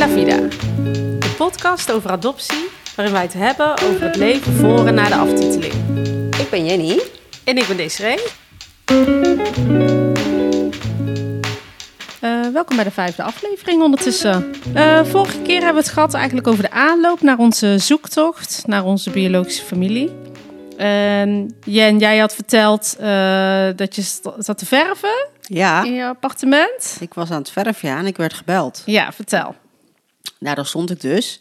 La Vida, de podcast over adoptie, waarin wij het hebben over het leven voor en na de aftiteling. Ik ben Jenny. En ik ben Desiree. Uh, welkom bij de vijfde aflevering ondertussen. Uh, vorige keer hebben we het gehad eigenlijk over de aanloop naar onze zoektocht, naar onze biologische familie. En Jen, jij had verteld uh, dat je zat te verven ja. in je appartement. Ik was aan het verven ja, en ik werd gebeld. Ja, vertel. Nou, daar stond ik dus.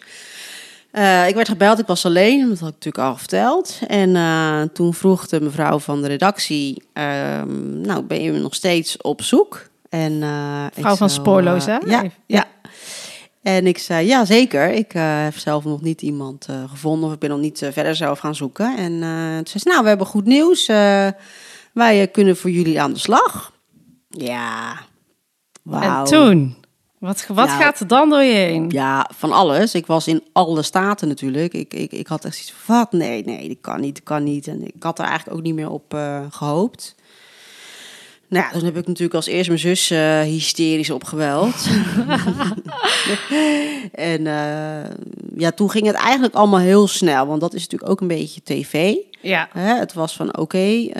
Uh, ik werd gebeld, ik was alleen, dat had ik natuurlijk al verteld. En uh, toen vroeg de mevrouw van de redactie, uh, nou ben je nog steeds op zoek? En, Vrouw van Spoorloos, hè? Ja, ja. En ik zei, ja zeker, ik heb zelf nog niet iemand gevonden of ik ben nog niet verder zelf gaan zoeken. En toen zei ze, nou we hebben goed nieuws, wij kunnen voor jullie aan de slag. Ja, wauw. En toen? Wat, wat nou, gaat er dan door je heen? Ja, van alles. Ik was in alle staten natuurlijk. Ik, ik, ik had echt iets van, wat? Nee, nee, dat kan niet, dat kan niet. En ik had er eigenlijk ook niet meer op uh, gehoopt. Nou ja, toen heb ik natuurlijk als eerst mijn zus uh, hysterisch opgeweld. en uh, ja, toen ging het eigenlijk allemaal heel snel. Want dat is natuurlijk ook een beetje tv. Ja. Hè? Het was van, oké, okay, uh,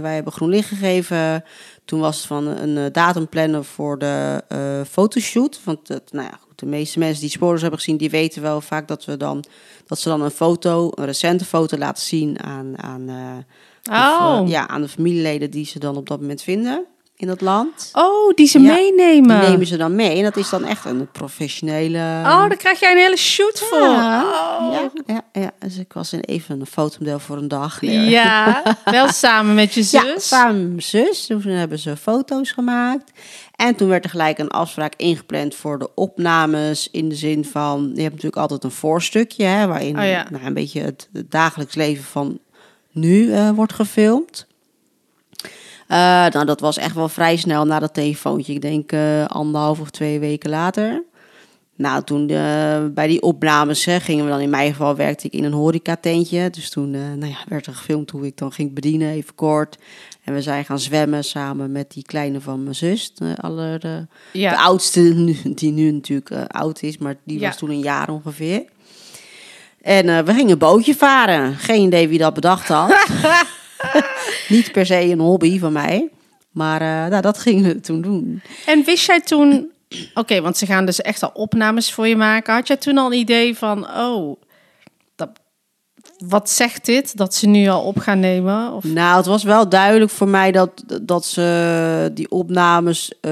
wij hebben groen licht gegeven. Toen was het van een uh, datum plannen voor de uh, fotoshoot. Want het, nou ja, goed, de meeste mensen die sporen hebben gezien, die weten wel vaak dat we dan dat ze dan een foto, een recente foto laten zien aan, aan, oh. of, ja, aan de familieleden die ze dan op dat moment vinden in dat land. Oh, die ze ja, meenemen. Die nemen ze dan mee. En dat is dan echt een professionele... Oh, daar krijg jij een hele shoot voor. Ja, oh. ja, ja, ja. Dus ik was in even een fotomodel voor een dag. Ja, wel samen met je zus? Ja, samen met mijn zus. Toen hebben ze foto's gemaakt. En toen werd er gelijk een afspraak ingepland voor de opnames. In de zin van, je hebt natuurlijk altijd een voorstukje... Hè, waarin oh, nou, een beetje het, het, dagelijks leven van nu uh, wordt gefilmd. Uh, nou, dat was echt wel vrij snel na dat telefoontje. Ik denk uh, anderhalf of twee weken later. Nou, toen uh, bij die opnames hè, gingen we dan, in mijn geval werkte ik in een horecatentje. Dus toen nou ja, werd er gefilmd hoe ik dan ging bedienen, even kort. En we zijn gaan zwemmen samen met die kleine van mijn zus. De, aller, de, ja. de oudste, die nu natuurlijk oud is, maar die Ja. was toen een jaar ongeveer. En we gingen een bootje varen. Geen idee wie dat bedacht had. Niet per se een hobby van mij. Maar uh, nou, dat gingen we toen doen. En wist jij toen... Oké, okay, want ze gaan dus echt al opnames voor je maken. Had jij toen al een idee van... Oh, dat, wat zegt dit? Dat ze nu al op gaan nemen? Of? Nou, het was wel duidelijk voor mij dat, dat ze die opnames uh,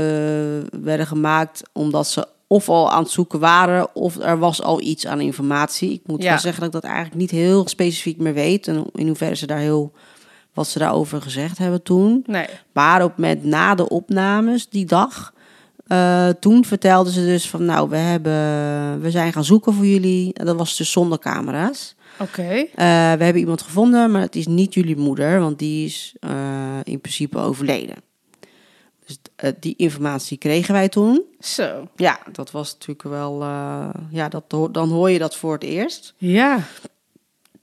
werden gemaakt... omdat ze of al aan het zoeken waren... of er was al iets aan informatie. Ik moet Ja. wel zeggen dat ik dat eigenlijk niet heel specifiek meer weet... en in hoeverre ze daar heel wat ze daarover gezegd hebben toen. Nee. Maar op met na de opnames die dag, uh, toen vertelden ze dus van, nou, we hebben, we zijn gaan zoeken voor jullie. En dat was dus zonder camera's. Oké. Uh, we hebben iemand gevonden, maar het is niet jullie moeder, want die is uh, in principe overleden. Dus die informatie kregen wij toen. Zo. Ja, dat was natuurlijk wel, ja, dat, dan hoor je dat voor het eerst. Ja.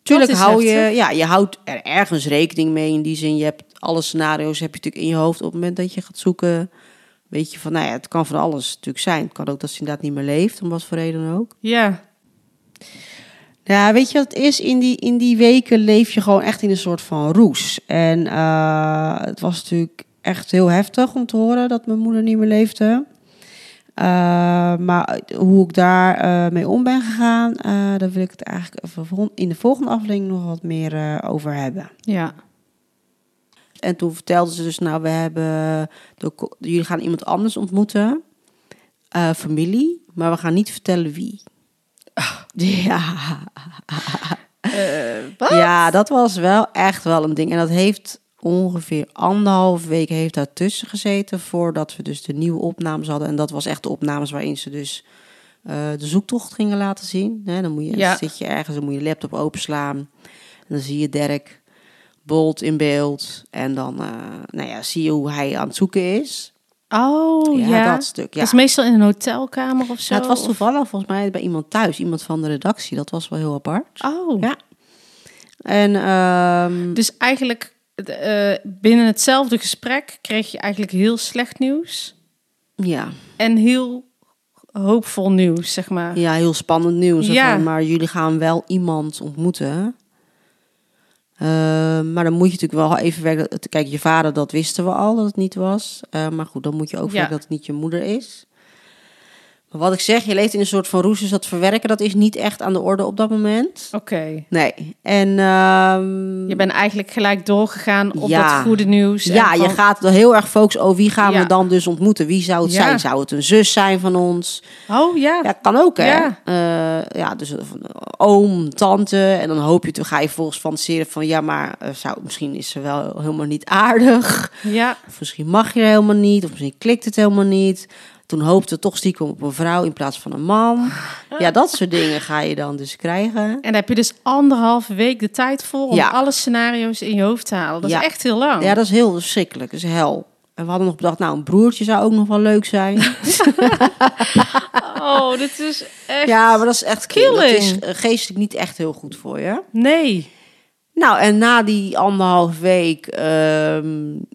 Tuurlijk hou je, ja, je houdt er ergens rekening mee. In die zin, je hebt alle scenario's heb je natuurlijk in je hoofd op het moment dat je gaat zoeken. Weet je van, nou ja, het kan van alles natuurlijk zijn. Het kan ook dat ze inderdaad niet meer leeft, om wat voor reden ook. Ja. Ja, weet je wat het is? In die, in die weken leef je gewoon echt in een soort van roes. En uh, het was natuurlijk echt heel heftig om te horen dat mijn moeder niet meer leefde. Uh, maar hoe ik daar uh, mee om ben gegaan, uh, daar wil ik het eigenlijk in de volgende aflevering nog wat meer over hebben. Ja. En toen vertelden ze dus, nou, we hebben, de, jullie gaan iemand anders ontmoeten, familie, maar we gaan niet vertellen wie. Oh. Ja. wat? Ja, dat was wel echt wel een ding. En dat heeft ongeveer anderhalf week heeft daar tussen gezeten voordat we dus de nieuwe opnames hadden. En dat was echt de opnames waarin ze dus uh, de zoektocht gingen laten zien. Hè, dan moet je, Ja. zit je ergens, dan moet je laptop openslaan. En dan zie je Dirk Bolt in beeld. En dan uh, nou ja, zie je hoe hij aan het zoeken is. Oh, ja, ja. dat stuk. Ja. Dat is meestal in een hotelkamer of zo? Het was of- toevallig volgens mij bij iemand thuis, iemand van de redactie. Dat was wel heel apart. Oh. Ja. En ehm, Dus eigenlijk eh, binnen hetzelfde gesprek kreeg je eigenlijk heel slecht nieuws. ja, En heel hoopvol nieuws, zeg maar. Ja, heel spannend nieuws. Ja. van, maar jullie gaan wel iemand ontmoeten. Eh, maar dan moet je natuurlijk wel even werken. Kijk, je vader, dat wisten we al dat het niet was. Eh, maar goed, dan moet je ook Ja. werken dat het niet je moeder is. Maar wat ik zeg, je leeft in een soort van roes, dus dat verwerken, dat is niet echt aan de orde op dat moment. Oké. Nee. En ehm, Je bent eigenlijk gelijk doorgegaan op Ja. dat goede nieuws. ja, je gaat er heel erg focussen. Oh, wie gaan Ja. we dan dus ontmoeten? Wie zou het Ja. zijn? Zou het een zus zijn van ons? Oh ja. Ja, kan ook, hè? Ja. Ja, ja dus eh, eh, oom, tante. En dan hoop je, toen ga je volgens fantaseren van... ja, maar eh, zou, misschien is ze wel helemaal niet aardig. Ja. Of misschien mag je helemaal niet. Of misschien klikt het helemaal niet. Toen hoopte we toch stiekem op een vrouw in plaats van een man. Ja, dat soort dingen ga je dan dus krijgen. En daar heb je dus anderhalve week de tijd voor om Ja. alle scenario's in je hoofd te halen. Dat Ja. is echt heel lang. Ja, dat is heel verschrikkelijk. Dat is hel. En we hadden nog bedacht, nou, een broertje zou ook nog wel leuk zijn. Oh, dit is echt... Ja, maar dat is echt dat is Killing. eh, geestelijk niet echt heel goed voor je. Nee. Nou, en na die anderhalf week ehm,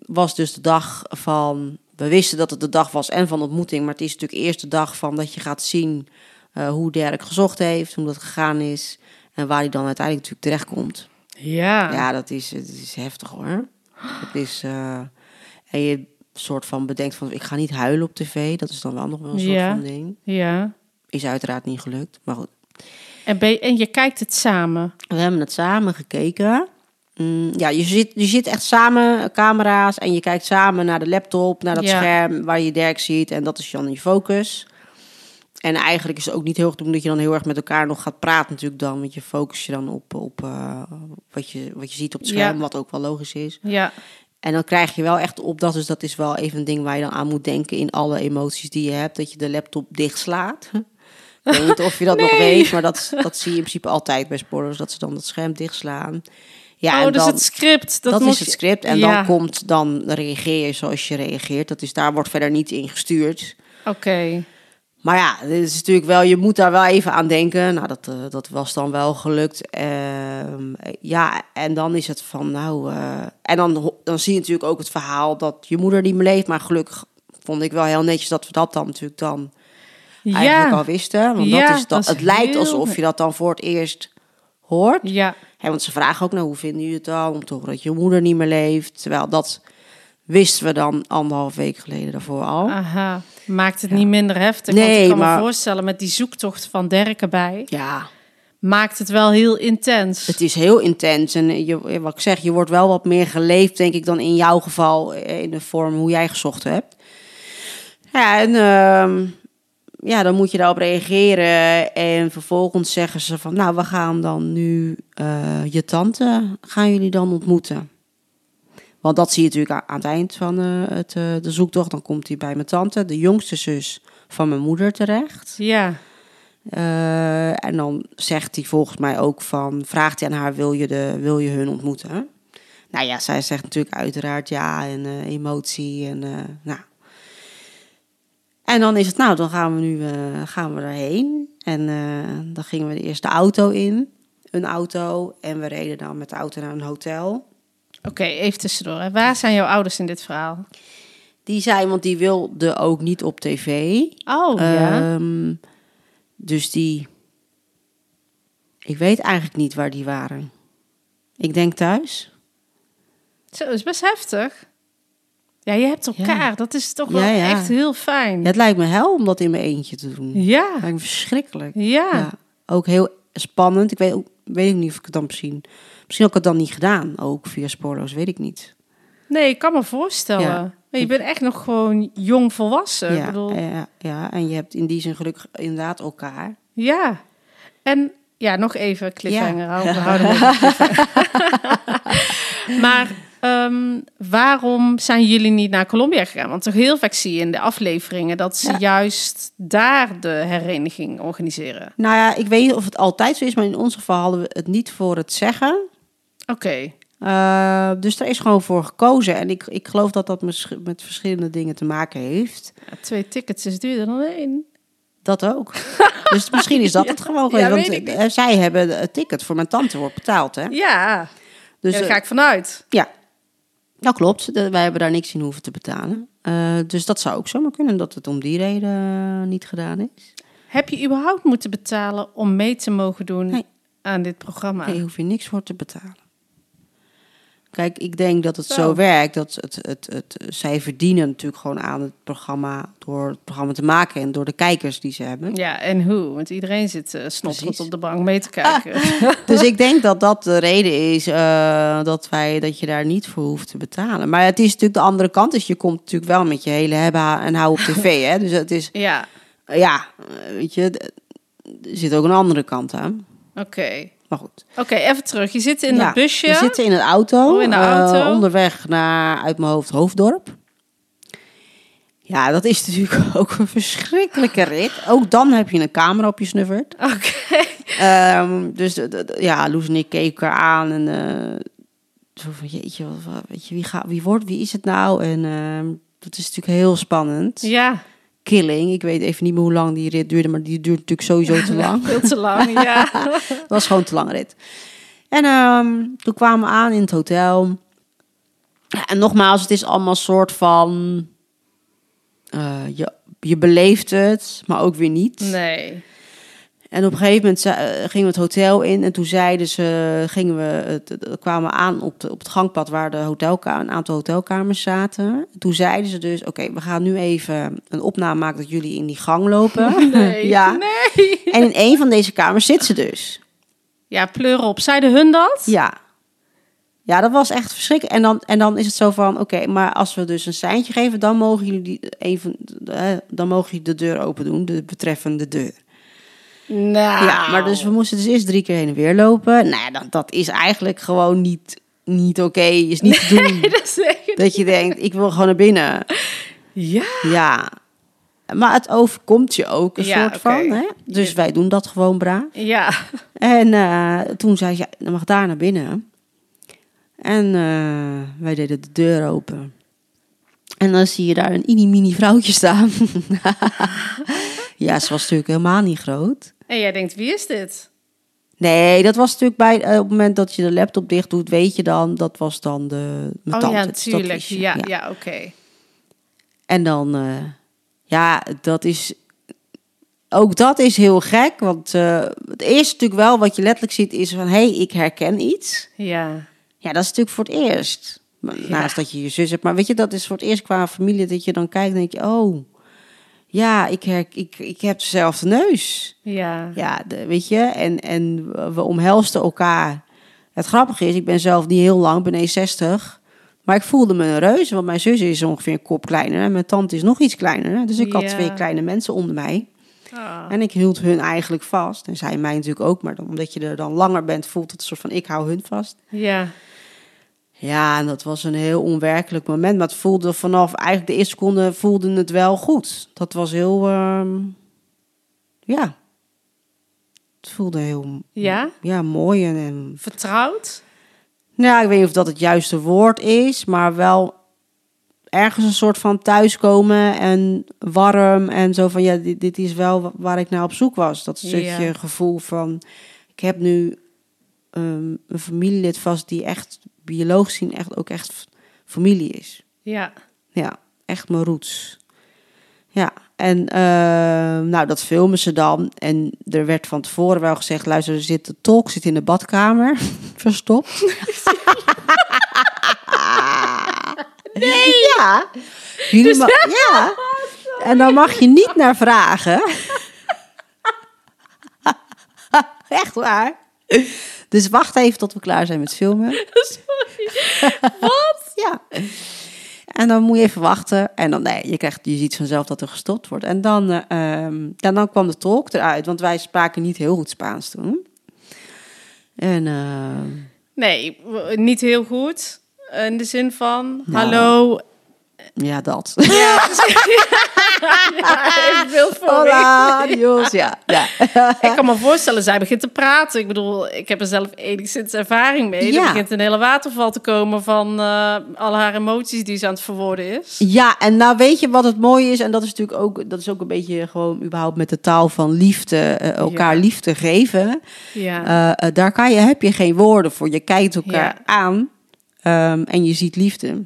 was dus de dag van. We wisten dat het de dag was en van ontmoeting, maar het is natuurlijk eerst de dag van dat je gaat zien eh, hoe Dirk gezocht heeft, hoe dat gegaan is en waar hij dan uiteindelijk natuurlijk terechtkomt. Ja. Ja, dat is, het is heftig hoor. Het is. eh, en je soort van bedenkt van ik ga niet huilen op tv, dat is dan wel nog wel een soort Ja. van ding. Ja. Is uiteraard niet gelukt, maar goed. En, ben je- en je kijkt het samen. We hebben het samen gekeken. Mm, ja, je zit, je zit echt samen, eh, camera's, en je kijkt samen naar de laptop, naar dat Ja. scherm waar je Dirk ziet. En dat is dan je focus. En eigenlijk is het ook niet heel goed doen dat je dan heel erg met elkaar nog gaat praten natuurlijk dan. Want je focus je dan op, op eh, wat, je, wat je ziet op het scherm, Ja. wat ook wel logisch is. Ja. En dan krijg je wel echt op, dat, dus dat is wel even een ding waar je dan aan moet denken in alle emoties die je hebt. Dat je de laptop dichtslaat. Ik weet niet of je dat nog weet, maar dat, dat zie je in principe altijd bij spoilers, dat ze dan het scherm dichtslaan. Ja, oh, en dus dan, het script. Dat, dat, moet is het script. En Ja. dan komt, dan reageer je zoals je reageert. Dat is, daar wordt verder niet in gestuurd. Oké. Maar ja, het is natuurlijk wel, je moet daar wel even aan denken. Nou, dat, eh, dat was dan wel gelukt. Ehm, ja, en dan is het van, nou... eh, en dan, dan zie je natuurlijk ook het verhaal dat je moeder niet meer leeft. Maar gelukkig vond ik wel heel netjes dat we dat dan natuurlijk dan eigenlijk Ja. al wisten. Want Ja, dat is dan, dat is het lijkt alsof je dat dan voor het eerst hoort. Ja. Hè, want ze vragen ook, nou, hoe vinden jullie het dan? Om te horen dat je moeder niet meer leeft. Terwijl dat wisten we dan anderhalf week geleden daarvoor al. Aha. Maakt het niet minder heftig. Nee, want ik kan maar- me voorstellen met die zoektocht van Dirk erbij. Ja, Maakt het wel heel intens. het is heel intens. En je, wat ik zeg, je wordt wel wat meer geleefd, denk ik, dan in jouw geval. eh, In de vorm hoe jij gezocht hebt. Ja, en ehm, ja, dan moet je daarop reageren. En vervolgens zeggen ze van, nou, we gaan dan nu eh, je tante, gaan jullie dan ontmoeten? Want dat zie je natuurlijk aan het eind van eh, het, eh, de zoektocht. Dan komt hij bij mijn tante, de jongste zus van mijn moeder, terecht. Ja. En dan zegt hij volgens mij ook van, vraagt hij aan haar, wil je, de, wil je hun ontmoeten? Nou ja, zij zegt natuurlijk uiteraard ja en emotie en nou. En dan is het, nou, dan gaan we nu eh, gaan we erheen. En eh, dan gingen we eerst de auto in, een auto. En we reden dan met de auto naar een hotel. Oké, even tussendoor. hè. Waar zijn jouw ouders in dit verhaal? Die zei, want die wilde ook niet op tv. Oh, ja. Ehm, dus die. Ik weet eigenlijk niet waar die waren. Ik denk thuis. Zo, is best heftig. Ja, je hebt elkaar. Dat is toch wel Ja, ja. echt heel fijn. Ja, het lijkt me hel om dat in mijn eentje te doen. Ja. Lijkt me verschrikkelijk. Ja. Ook heel spannend. Ik weet, ook- weet ik niet of ik het dan misschien. Misschien heb ik het dan niet gedaan. Ook via spoorloos, weet ik niet. Nee, ik kan me voorstellen. Je bent echt nog gewoon jong volwassen. ja, Ik bedoel, ja, ja, en je hebt in die zin gelukkig inderdaad elkaar. ja. En ja, nog even cliffhanger. Ja. houden We houden maar ehm, waarom zijn jullie niet naar Colombia gegaan? Want toch heel vaak zie je in de afleveringen dat ze Ja. juist daar de hereniging organiseren. Nou ja, ik weet niet of het altijd zo is, maar in ons geval hadden we het niet voor het zeggen. Oké. Uh, dus daar is gewoon voor gekozen. En ik, ik geloof dat dat met verschillende dingen te maken heeft. Ja, twee tickets is duurder dan één. Dat ook. dus misschien is dat Ja. het gewoon Ja, geweest. weet ik want eh, zij hebben het ticket voor mijn tante wordt betaald, hè? Ja, Dus ja, daar eh, ga ik vanuit. ja, dat klopt. Wij hebben daar niks in hoeven te betalen. Eh, dus dat zou ook zomaar kunnen dat het om die reden niet gedaan is. Heb je überhaupt moeten betalen om mee te mogen doen Nee. aan dit programma? Nee, hoef je niks voor te betalen. Kijk, ik denk dat het Zo. zo, werkt dat het, het, het, zij verdienen natuurlijk gewoon aan het programma door het programma te maken en door de kijkers die ze hebben. Ja, en hoe? Want iedereen zit uh, snotterend op de bank mee te kijken. Dus ik denk dat dat de reden is eh, dat, wij, dat je daar niet voor hoeft te betalen. Maar het is natuurlijk de andere kant. Dus je komt natuurlijk wel met je hele hebben en hou op tv. Hè? Dus het is, ja, ja, weet je, er zit ook een andere kant aan. oké. Maar goed. Oké, even terug. Je zit in Ja, het busje. We zitten in een auto. Oh, in de eh, auto. onderweg naar, uit mijn hoofd, Hoofddorp. Ja, dat is natuurlijk ook een verschrikkelijke rit. Ook dan heb je een camera op je snuffert. Oké. Ehm, dus ja, Loes en ik keken elkaar aan en eh, zo van jeetje, wat, wat- weet je, wie, gaat, wie wordt, wie is het nou? En ehm, dat is natuurlijk heel spannend. Ja, Killing, ik weet even niet meer hoe lang die rit duurde, maar die duurt natuurlijk sowieso te lang. veel te lang. Ja. Het was gewoon te lang rit. En ehm, toen kwamen we aan in het hotel. En nogmaals, het is allemaal soort van... eh, je, je beleeft het, maar ook weer niet. Nee. En op een gegeven moment eh, gingen we het hotel in en toen zeiden ze, gingen we, kwamen we aan op, de, op het gangpad waar de hotelka, een aantal hotelkamers zaten. Toen zeiden ze dus, oké, we gaan nu even een opname maken dat jullie in die gang lopen. Nee. ja. Nee. En in een van deze kamers zit ze dus. Ja, pleur op. Zeiden hun dat? Ja. Ja, dat was echt verschrikkelijk. En dan, en dan is het zo van, oké, maar als we dus een seintje geven, dan mogen jullie die even, eh, dan mogen jullie de deur open doen, de betreffende deur. Nou. Ja, maar dus we moesten dus eerst drie keer heen en weer lopen. Nou ja, dat, dat is eigenlijk gewoon niet, niet oké, is niet te doen. Dat je denkt, ik wil gewoon naar binnen. Ja. Ja. Maar het overkomt je ook een Ja, soort van. Hè? Dus wij doen dat gewoon braaf. Ja. En eh, toen zei ze, dan mag daar naar binnen. En eh, wij deden de deur open. En dan zie je daar een mini-mini vrouwtje staan. ja, ze was natuurlijk helemaal niet groot. En jij denkt, wie is dit? Nee, dat was natuurlijk bij eh, op het moment dat je de laptop dicht doet, weet je dan, dat was dan de mijn oh tante, ja, natuurlijk. Ja, ja. oké. En dan, eh, ja, dat is, ook dat is heel gek, want eh, het eerste natuurlijk wel wat je letterlijk ziet is van, hé, hey, ik herken iets. Ja. Ja, dat is natuurlijk voor het eerst. Naast dat je je zus hebt. Maar weet je, dat is voor het eerst qua familie dat je dan kijkt en denk je, oh, ja, ik, her, ik, ik heb dezelfde neus. Ja. Ja, de, weet je, en, en we omhelsten elkaar. Het grappige is, ik ben zelf niet heel lang, ik ben 60. Maar ik voelde me een reus, want mijn zus is ongeveer een kop kleiner en mijn tante is nog iets kleiner. Dus ik had Ja. twee kleine mensen onder mij. Ah. En ik hield hun eigenlijk vast. En zij mij natuurlijk ook, maar dan, omdat je er dan langer bent, voelt het een soort van ik hou hun vast. Ja. Ja, en dat was een heel onwerkelijk moment. Maar het voelde vanaf eigenlijk de eerste seconde voelde het wel goed. Dat was heel, ehm, ja. Het voelde heel Ja? ja, mooi en, en Vertrouwd? nou, ik weet niet of dat het juiste woord is, maar wel ergens een soort van thuiskomen en warm en zo van ja, dit, dit is wel wa- waar ik naar op zoek was. Dat stukje Ja. gevoel van ik heb nu ehm, een familielid vast die echt biologisch zien echt ook echt familie is. Ja. Ja, echt mijn roots. Ja, en ehm, nou, dat filmen ze dan. En er werd van tevoren wel gezegd: luister, er zit de tolk zit in de badkamer, verstopt. nee! Ja. Jullie ma- ja. En dan mag je niet naar vragen. Echt waar. Dus wacht even tot we klaar zijn met filmen. Sorry. Wat? Ja. En dan moet je even wachten. En dan, nee, je, krijgt, je ziet vanzelf dat er gestopt wordt. En dan, eh, ja, dan kwam de tolk eruit, want wij spraken niet heel goed Spaans toen. En ehm, Nee, niet heel goed. In de zin van, Nou. hallo. Ja, dat. Ja, even beeld voor. Hola, adios. Ja, ja. Ik kan me voorstellen, zij begint te praten. Ik bedoel, ik heb er zelf enigszins ervaring mee. Ja. Er begint een hele waterval te komen van eh al haar emoties die ze aan het verwoorden is. Ja, en nou weet je wat het mooie is, en dat is natuurlijk ook, dat is ook een beetje gewoon überhaupt met de taal van liefde, eh, elkaar Ja. liefde geven. Ja. Eh, daar kan je, heb je geen woorden voor. Je kijkt elkaar Ja. aan ehm, en je ziet liefde.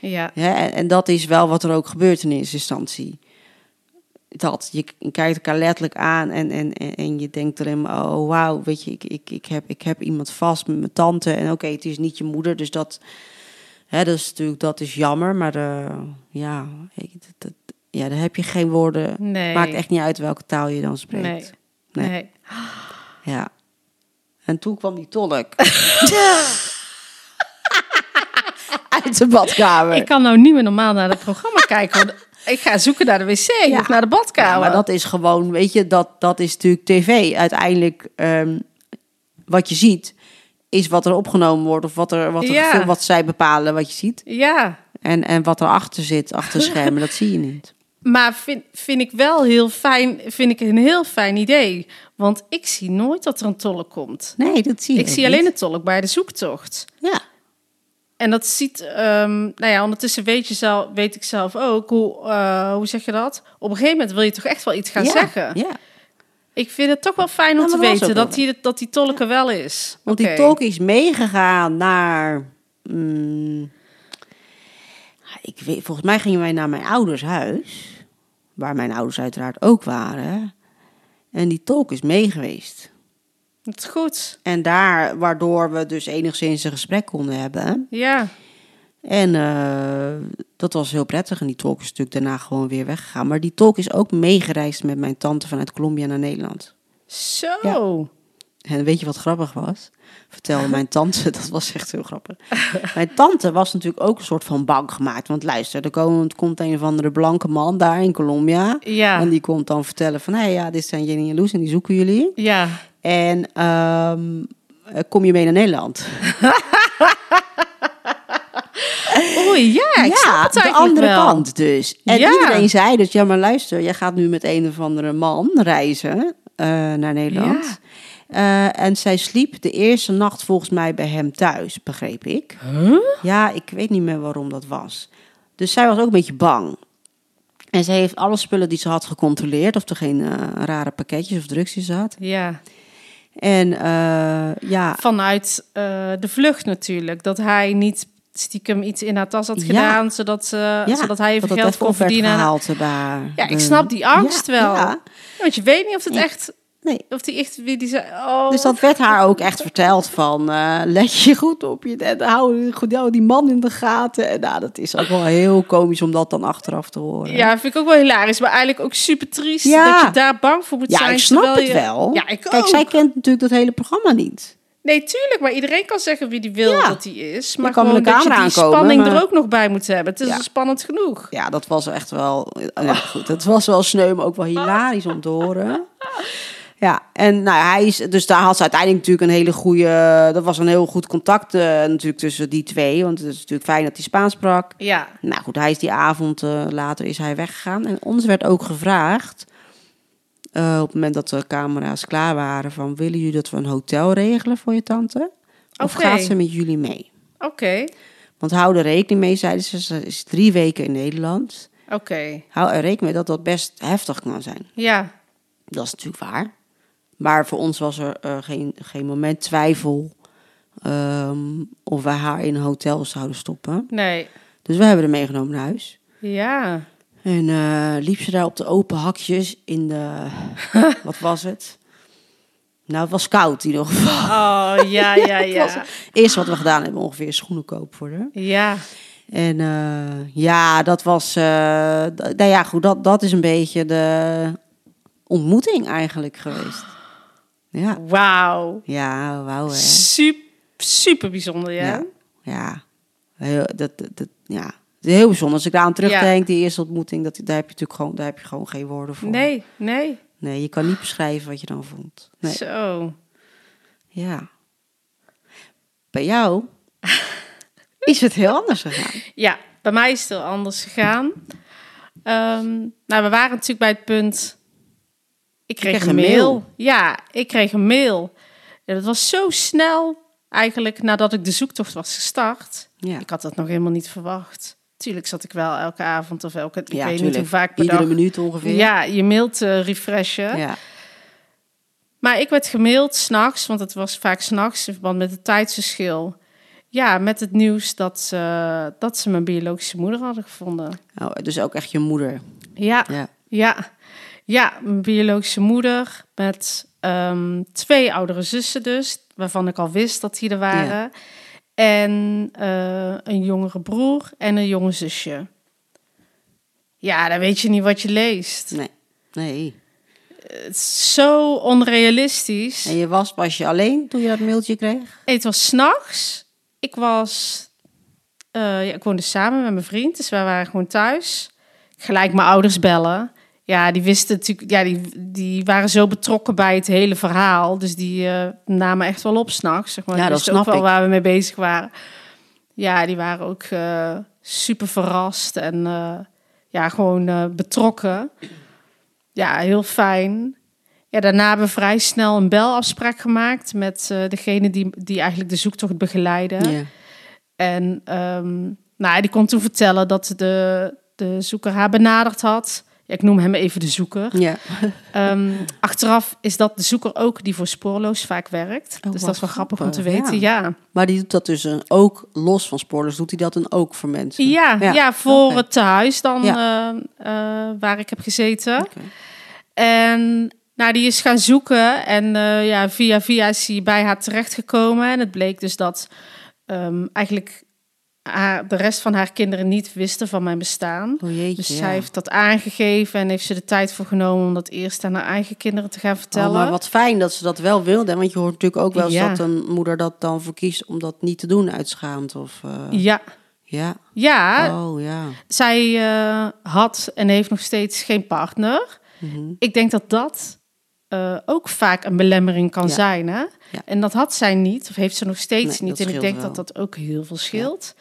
Ja. En, en dat is wel wat er ook gebeurt in eerste instantie. Dat, je, kijkt elkaar letterlijk aan en, en, en, je denkt erin, oh wauw, weet je, ik, ik, ik, heb, ik heb iemand vast met mijn tante. En oké, het is niet je moeder, dus dat, hè, dat is natuurlijk, dat is jammer. Maar eh, ja, dat- ja, daar heb je geen woorden. Nee. Maakt echt niet uit welke taal je dan spreekt. Nee. Nee. Nee. Ja. En toen kwam die tolk. Uit de badkamer. Ik kan nou niet meer normaal naar het programma kijken. Ik ga zoeken naar de wc Ja. of naar de Ja, badkamer. maar dat is gewoon, weet je, dat, dat is natuurlijk tv. Uiteindelijk, ehm, wat je ziet, is wat er opgenomen wordt. Of wat, er, wat, er Ja. wat zij bepalen wat je ziet. Ja, En, en wat erachter zit, achter schermen, dat zie je niet. maar vind, vind ik wel heel fijn, vind ik een heel fijn idee. Want ik zie nooit dat er een tolk komt. Nee, dat zie je Ik ook zie niet. alleen de tolk bij de zoektocht. Ja, En dat ziet, ehm, nou ja, ondertussen weet, je zelf, weet ik zelf ook, hoe, eh, hoe zeg je dat? Op een gegeven moment wil je toch echt wel iets gaan ja, zeggen. Ja, Ik vind het toch wel fijn om te dat weten dat die, dat die tolk er wel is. want die tolk is meegegaan naar... mm, ik weet, volgens mij gingen wij naar mijn ouders huis. Waar mijn ouders uiteraard ook waren. En die tolk is meegeweest. Het is goed. En daar, waardoor we dus enigszins een gesprek konden hebben. Ja, En eh, dat was heel prettig. En die tolk is natuurlijk daarna gewoon weer weggegaan. Maar die tolk is ook meegereisd met mijn tante vanuit Colombia naar Nederland. zo. Ja. En weet je wat grappig was? Vertelde mijn tante, dat was echt heel grappig. Mijn tante was natuurlijk ook een soort van bang gemaakt. Want luister, er komt, komt een of andere blanke man daar in Colombia. Ja, En die komt dan vertellen van, hé ja, dit zijn Jenny en Loes en die zoeken jullie. ja. En ehm, eh, kom je mee naar Nederland? Oei, ja, ik de andere wel. kant dus. En Ja. iedereen zei dus, ja maar luister, jij gaat nu met een of andere man reizen eh, naar Nederland. Ja. Eh, en zij sliep de eerste nacht volgens mij bij hem thuis, begreep ik. Ja, ik weet niet meer waarom dat was. Dus zij was ook een beetje bang. En ze heeft alle spullen die ze had gecontroleerd, of er geen rare pakketjes of drugs in zat. Ja, En eh, ja, vanuit eh, de vlucht natuurlijk. Dat hij niet stiekem iets in haar tas had Ja. gedaan, zodat, ze, ja, zodat hij even dat geld kon verdienen. gehaald haar. Ja, ik Eh, snap die angst ja, wel. Want je weet niet of het echt, Nee. of die echt wie die zei. Oh, Dus dat werd haar ook echt verteld van eh, let je goed op je en hou, goed, hou die man in de gaten. En nou, dat is ook wel heel komisch om dat dan achteraf te horen. Ja, vind ik ook wel hilarisch, maar eigenlijk ook super triest Ja. dat je daar bang voor moet Ja, zijn. ik snap het je- wel. Ja, ik Kijk, ook. zij kent natuurlijk dat hele programma niet. Nee, tuurlijk, maar iedereen kan zeggen wie die wil Ja. dat hij is. Maar kan gewoon dat je die aankomen, spanning maar- er ook nog bij moet hebben. Het is Ja. spannend genoeg. Ja, dat was echt wel. Ja, goed, het was wel sneu, maar ook wel hilarisch om te horen. Ja, en nou, hij is, dus daar had ze uiteindelijk natuurlijk een hele goede. Dat was een heel goed contact eh, natuurlijk tussen die twee. Want het is natuurlijk fijn dat hij Spaans sprak. Ja, Nou goed, hij is die avond eh, later is hij weggegaan. En ons werd ook gevraagd, eh, op het moment dat de camera's klaar waren, van willen jullie dat we een hotel regelen voor je tante? Of gaat ze met jullie mee? oké. Want hou er rekening mee, zeiden ze, ze is drie weken in Nederland. Oké. Hou er rekening mee dat dat best heftig kan zijn. Ja, Dat is natuurlijk waar. Maar voor ons was er eh, geen, geen moment twijfel ehm, of wij haar in een hotel zouden stoppen. nee. Dus we hebben haar meegenomen naar huis. Ja. En eh, liep ze daar op de open hakjes in de... wat was het? Nou, het was koud in ieder geval. Oh, ja, ja, ja. het eerste wat we gedaan hebben, ongeveer schoenen kopen voor haar. Ja, En eh, ja, dat was... nou ja, goed, dat, dat is een beetje de ontmoeting eigenlijk geweest. Ja, wauw. ja wauw hè. Super, super bijzonder, ja. Ja, ja. Heel, dat, dat, ja. Heel bijzonder. Als ik daar aan terugdenk, die eerste ontmoeting, dat, daar heb je natuurlijk gewoon, daar heb je gewoon geen woorden voor. Nee, nee. Nee, je kan niet beschrijven wat je dan voelt. Nee. Zo. Ja. Bij jou is het heel anders gegaan. Ja, bij mij is het heel anders gegaan. Ehm, nou, we waren natuurlijk bij het punt. Ik kreeg, kreeg een mail. mail. Ja, ik kreeg een mail. Ja, dat was zo snel eigenlijk nadat ik de zoektocht was gestart. Ja, Ik had dat nog helemaal niet verwacht. Tuurlijk zat ik wel elke avond of elke... Ik ja weet niet hoe vaak per Iedere dag. minuut ongeveer. Ja, je mailt eh, refreshen. ja. Maar ik werd gemaild s'nachts, want het was vaak s'nachts in verband met het tijdsverschil. ja, met het nieuws dat ze, dat ze mijn biologische moeder hadden gevonden. Oh, dus ook echt je moeder. Ja, Ja. ja, ja, mijn biologische moeder met ehm, twee oudere zussen dus, waarvan ik al wist dat die er waren. En eh, een jongere broer en een jonge zusje. Ja, dan weet je niet wat je leest. Nee. Nee. Het is zo onrealistisch. En je was, was je alleen toen je dat mailtje kreeg? Het was s'nachts. Ik was... eh, ja, ik woonde samen met mijn vriend, dus wij waren gewoon thuis. Gelijk mijn ouders bellen. Ja, die wisten natuurlijk... Ja, die, die waren zo betrokken bij het hele verhaal. Dus die eh, namen echt wel op s'nachts. Zeg maar. Ja, dat wisten ook snap wel ik. waar we mee bezig waren. Ja, die waren ook eh, super verrast en eh, ja, gewoon betrokken. Ja, heel fijn. Ja, daarna hebben we vrij snel een belafspraak gemaakt met degene die, die eigenlijk de zoektocht begeleiden. Ja. En ehm, nou, die kon toen vertellen dat de, de zoeker haar benaderd had. Ja, ik noem hem even de zoeker. Ja. Ehm, achteraf is dat de zoeker ook die voor spoorloos vaak werkt. Oh, dus dat is wel grappig om te weten. Ja, Maar die doet dat dus eh, ook los van spoorloos. Doet hij dat dan ook voor mensen? ja, ja. voor het tehuis dan eh, eh, waar ik heb gezeten. En nou, die is gaan zoeken en ja, via via is hij bij haar terechtgekomen. En het bleek dus dat ehm, eigenlijk haar, de rest van haar kinderen niet wisten van mijn bestaan. Oh jeetje, Dus ja. zij heeft dat aangegeven en heeft ze de tijd voor genomen om dat eerst aan haar eigen kinderen te gaan vertellen. Oh, maar wat fijn dat ze dat wel wilde. Want je hoort natuurlijk ook wel eens Ja. dat een moeder dat dan verkiest om dat niet te doen uitschaamt. Of, eh, Ja, ja. ja Oh ja. zij eh, had en heeft nog steeds geen partner. Mhm. Ik denk dat dat eh, ook vaak een belemmering kan Ja. zijn. Hè? Ja. En dat had zij niet, of heeft ze nog steeds Nee, niet. En ik denk wel. dat dat ook heel veel scheelt.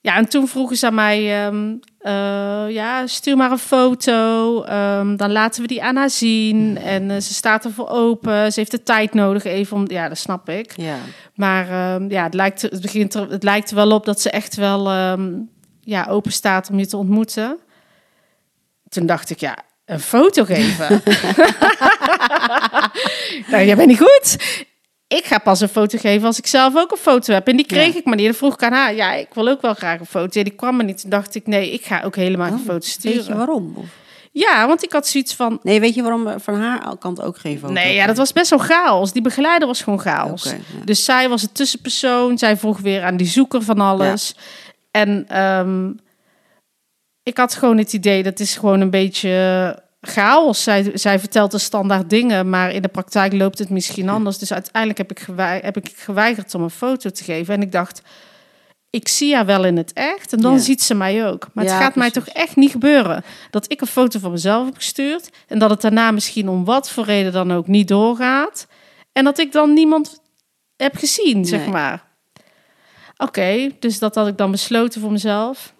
Ja, en toen vroegen ze aan mij, ehm, eh, ja, stuur maar een foto, ehm, dan laten we die aan haar zien. En eh, ze staat ervoor open, ze heeft de tijd nodig even om, ja, dat snap ik. Ja. Maar ehm, ja, het lijkt, het, begint er, het lijkt er wel op dat ze echt wel ja, open staat om je te ontmoeten. Toen dacht ik, ja, een foto geven. nou, jij bent niet goed. Ik ga pas een foto geven als ik zelf ook een foto heb. En die kreeg Ja. ik maar niet. Dan vroeg ik aan haar, ja, ik wil ook wel graag een foto. Die kwam er niet. Toen dacht ik, nee, ik ga ook helemaal geen Oh, foto Weet je sturen. waarom? Of- Ja, want ik had zoiets van, Nee, weet je waarom van haar kant ook geen foto? Nee, ja, dat was best wel chaos. Die begeleider was gewoon chaos. Ja. Dus zij was het tussenpersoon. Zij vroeg weer aan die zoeker van alles. En ehm, ik had gewoon het idee, dat is gewoon een beetje chaos. Zij, zij vertelt de standaard dingen, maar in de praktijk loopt het misschien anders. Dus uiteindelijk heb ik, gewei- heb ik geweigerd om een foto te geven. En ik dacht, ik zie haar wel in het echt en dan Ja. ziet ze mij ook. Maar het Ja, gaat mij toch echt niet gebeuren dat ik een foto van mezelf heb gestuurd en dat het daarna misschien om wat voor reden dan ook niet doorgaat en dat ik dan niemand heb gezien, zeg maar. Oké, dus dat had ik dan besloten voor mezelf.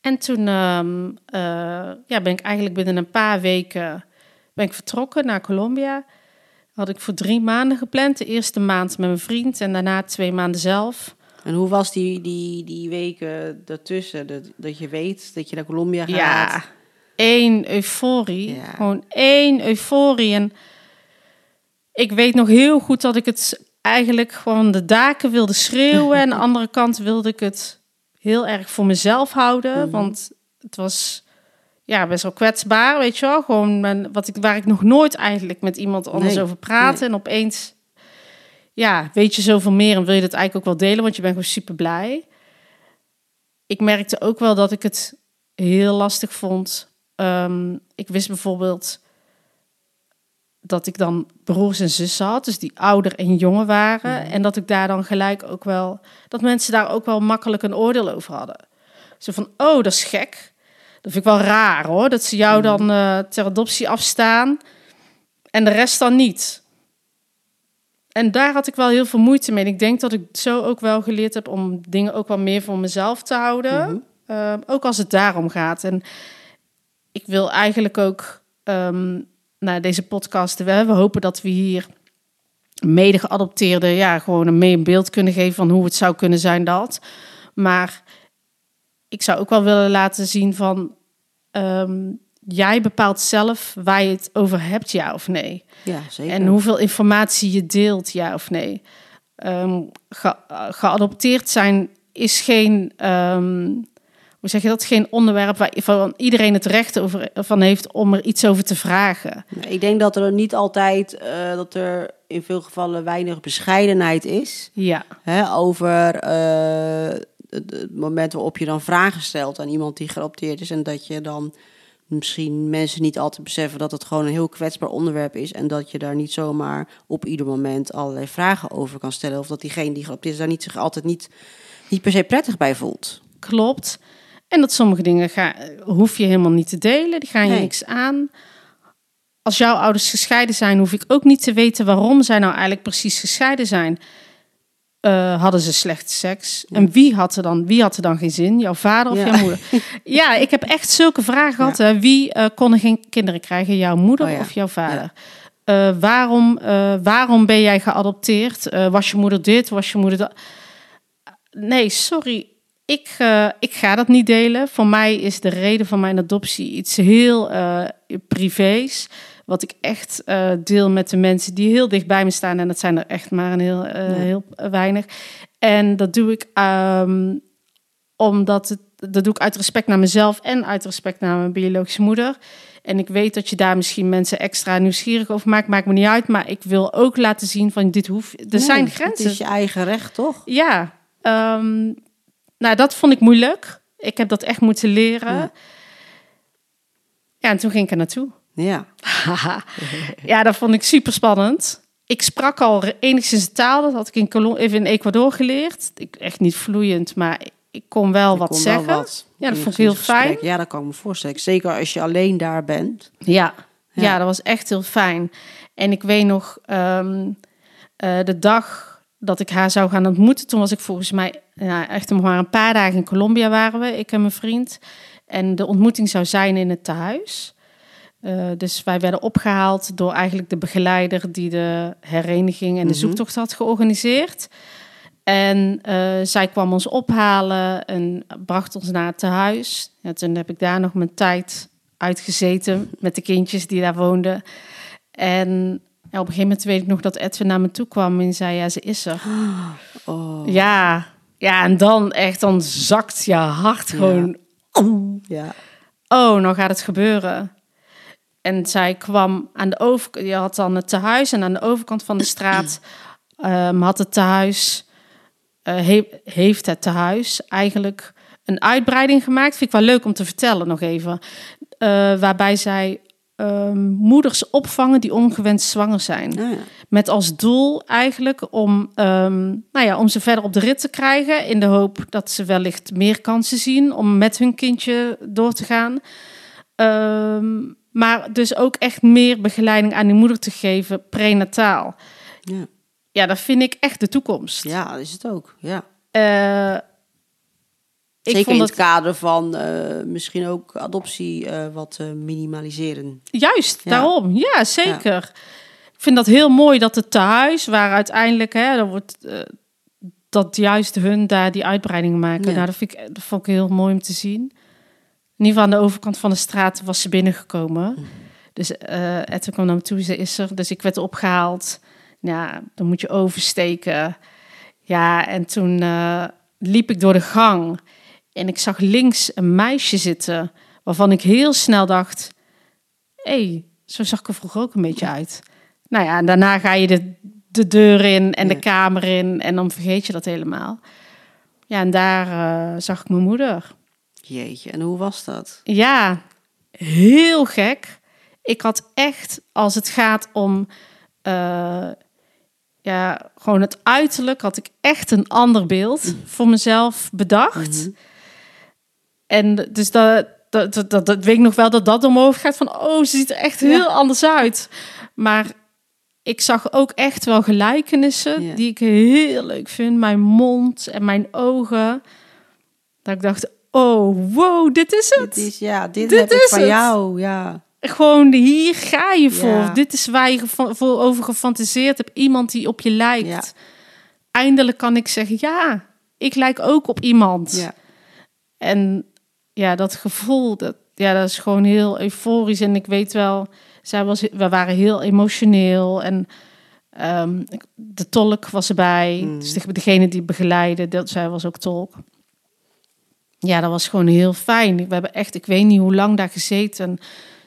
En toen ehm, eh, ja, ben ik eigenlijk binnen een paar weken ben ik vertrokken naar Colombia. Had ik voor drie maanden gepland. De eerste maand met mijn vriend en daarna twee maanden zelf. En hoe was die, die, die weken daartussen? Dat, dat je weet dat je naar Colombia gaat? Ja, één euforie. Ja. Gewoon één euforie. En ik weet nog heel goed dat ik het eigenlijk gewoon de daken wilde schreeuwen. en aan de andere kant wilde ik het heel erg voor mezelf houden. Mhm. Want het was ja, best wel kwetsbaar, weet je wel. Gewoon mijn, wat ik, waar ik nog nooit eigenlijk met iemand anders Nee, over praatte. En opeens ja, weet je zoveel meer en wil je dat eigenlijk ook wel delen, want je bent gewoon super blij. Ik merkte ook wel dat ik het heel lastig vond. Ehm, ik wist bijvoorbeeld dat ik dan broers en zussen had, dus die ouder en jonger waren. En dat ik daar dan gelijk ook wel, dat mensen daar ook wel makkelijk een oordeel over hadden. Zo van, oh, dat is gek. Dat vind ik wel raar hoor, dat ze jou dan eh, ter adoptie afstaan en de rest dan niet. En daar had ik wel heel veel moeite mee. En ik denk dat ik zo ook wel geleerd heb om dingen ook wel meer voor mezelf te houden. Mhm. Eh, ook als het daarom gaat. En ik wil eigenlijk ook ehm nou, deze podcast. We, we hopen dat we hier mede geadopteerde, ja, gewoon een mee beeld kunnen geven van hoe het zou kunnen zijn dat. Maar ik zou ook wel willen laten zien van ehm, jij bepaalt zelf waar je het over hebt, ja of nee. Ja, zeker. En hoeveel informatie je deelt, ja of nee. ehm, ge- eh, geadopteerd zijn is geen, ehm, hoe zeg je dat, geen onderwerp waar van iedereen het recht over, van heeft om er iets over te vragen. Ik denk dat er niet altijd, eh, dat er in veel gevallen weinig bescheidenheid is. Ja, Hè, over eh, het, moment waarop je dan vragen stelt aan iemand die geadopteerd is. En dat je dan misschien mensen niet altijd beseffen dat het gewoon een heel kwetsbaar onderwerp is. En dat je daar niet zomaar op ieder moment allerlei vragen over kan stellen. Of dat diegene die geadopteerd is daar niet, zich altijd niet, niet per se prettig bij voelt. klopt. En dat sommige dingen ga, hoef je helemaal niet te delen, die gaan je Nee. niks aan. Als jouw ouders gescheiden zijn, hoef ik ook niet te weten waarom zij nou eigenlijk precies gescheiden zijn. Eh, hadden ze slechte seks? En wie had er dan, wie had er dan geen zin? Jouw vader of Ja. jouw moeder? Ja, ik heb echt zulke vragen gehad. hè. Wie eh, kon er geen kinderen krijgen? Jouw moeder Oh of jouw vader? Eh, waarom, waarom ben jij geadopteerd? Was je moeder dit? Was je moeder dat? Nee, sorry. Ik, eh, ik ga dat niet delen. Voor mij is de reden van mijn adoptie iets heel eh, privés. Wat ik echt eh, deel met de mensen die heel dicht bij me staan. En dat zijn er echt maar een heel, heel weinig. En dat doe ik ehm, omdat het, dat doe ik uit respect naar mezelf en uit respect naar mijn biologische moeder. En ik weet dat je daar misschien mensen extra nieuwsgierig over maakt. Maakt me niet uit. Maar ik wil ook laten zien van dit hoeft. Er Nee, zijn Het grenzen. is je eigen recht, toch? Ja, ehm, nou dat vond ik moeilijk. Ik heb dat echt moeten leren. Ja. Ja, en toen ging ik er naartoe. Ja. Ja, dat vond ik super spannend. Ik sprak al enigszins de taal, dat had ik in, Colom- even in Ecuador geleerd. Ik, echt niet vloeiend, maar ik kon wel wat kon wel zeggen. wat Ja, dat in vond ik heel gesprek. fijn. Ja, dat kan ik me voorstellen. Zeker als je alleen daar bent. Ja, ja. Ja. dat was echt heel fijn. En ik weet nog, ehm, eh, de dag dat ik haar zou gaan ontmoeten, toen was ik volgens mij ja, echt nog maar een paar dagen in Colombia waren we, ik en mijn vriend. En de ontmoeting zou zijn in het tehuis. Eh, dus wij werden opgehaald door eigenlijk de begeleider die de hereniging en de Mhm. zoektocht had georganiseerd. En eh, zij kwam ons ophalen en bracht ons naar het tehuis. Ja, toen heb ik daar nog mijn tijd uitgezeten met de kindjes die daar woonden. En ja, op een gegeven moment weet ik nog dat Edwin naar me toe kwam en zei, ja, ze is er. Oh, Ja, ja en dan echt, dan zakt je hart gewoon, ja. oh, nou gaat het gebeuren. En zij kwam aan de overkant, je had dan het tehuis en aan de overkant van de straat ehm, had het tehuis, eh, he- heeft het tehuis eigenlijk een uitbreiding gemaakt. Vind ik wel leuk om te vertellen nog even. Eh, waarbij zij ehm, moeders opvangen die ongewenst zwanger zijn. Ja, ja. Met als doel eigenlijk om, ehm, nou ja, om ze verder op de rit te krijgen. In de hoop dat ze wellicht meer kansen zien om met hun kindje door te gaan. Ehm, maar dus ook echt meer begeleiding aan die moeder te geven, prenataal. Ja. Ja, dat vind ik echt de toekomst. ja, dat is het ook. Ja. Eh, ik Zeker vond in dat het kader van eh, misschien ook adoptie eh, wat eh, minimaliseren. Juist, Ja. daarom. Ja, zeker. Ik vind dat heel mooi dat het tehuis, waar uiteindelijk, hè, dan wordt, dat juist hun daar die uitbreidingen maken. Ja. Nou, dat, vind ik, dat vond ik heel mooi om te zien. In ieder geval aan de overkant van de straat was ze binnengekomen. Dus eh Edwin kwam naar me toe, ze is er. Dus ik werd opgehaald. Ja, dan moet je oversteken. Ja, en toen liep ik door de gang. En ik zag links een meisje zitten, waarvan ik heel snel dacht... hé, hey, zo zag ik er vroeger ook een beetje uit. Nou ja, en daarna ga je de, de deur in en de kamer in... en dan vergeet je dat helemaal. Ja, en daar eh, zag ik mijn moeder. Jeetje, en hoe was dat? Ja, heel gek. Ik had echt, als het gaat om eh, ja, gewoon het uiterlijk, had ik echt een ander beeld voor mezelf bedacht. En dus dat, dat, dat, dat, dat weet ik nog wel dat dat omhoog gaat van, oh, ze ziet er echt heel anders uit. Maar ik zag ook echt wel gelijkenissen Ja. die ik heel leuk vind. Mijn mond en mijn ogen. Dat ik dacht, oh, wow, dit is het. Dit is, ja, dit, Dit heb ik is van het. jou. Ja. Gewoon hier ga je voor. Ja. Dit is waar je voor over gefantaseerd hebt. Iemand die op je lijkt. Ja. Eindelijk kan ik zeggen, ja, ik lijk ook op iemand. Ja. En ja, dat gevoel, dat, ja, dat is gewoon heel euforisch. En ik weet wel, zij was, we waren heel emotioneel. En Ehm, de tolk was erbij. Mm. Dus de, degene die begeleidde, dat, zij was ook tolk. Ja, dat was gewoon heel fijn. We hebben echt, ik weet niet hoe lang daar gezeten.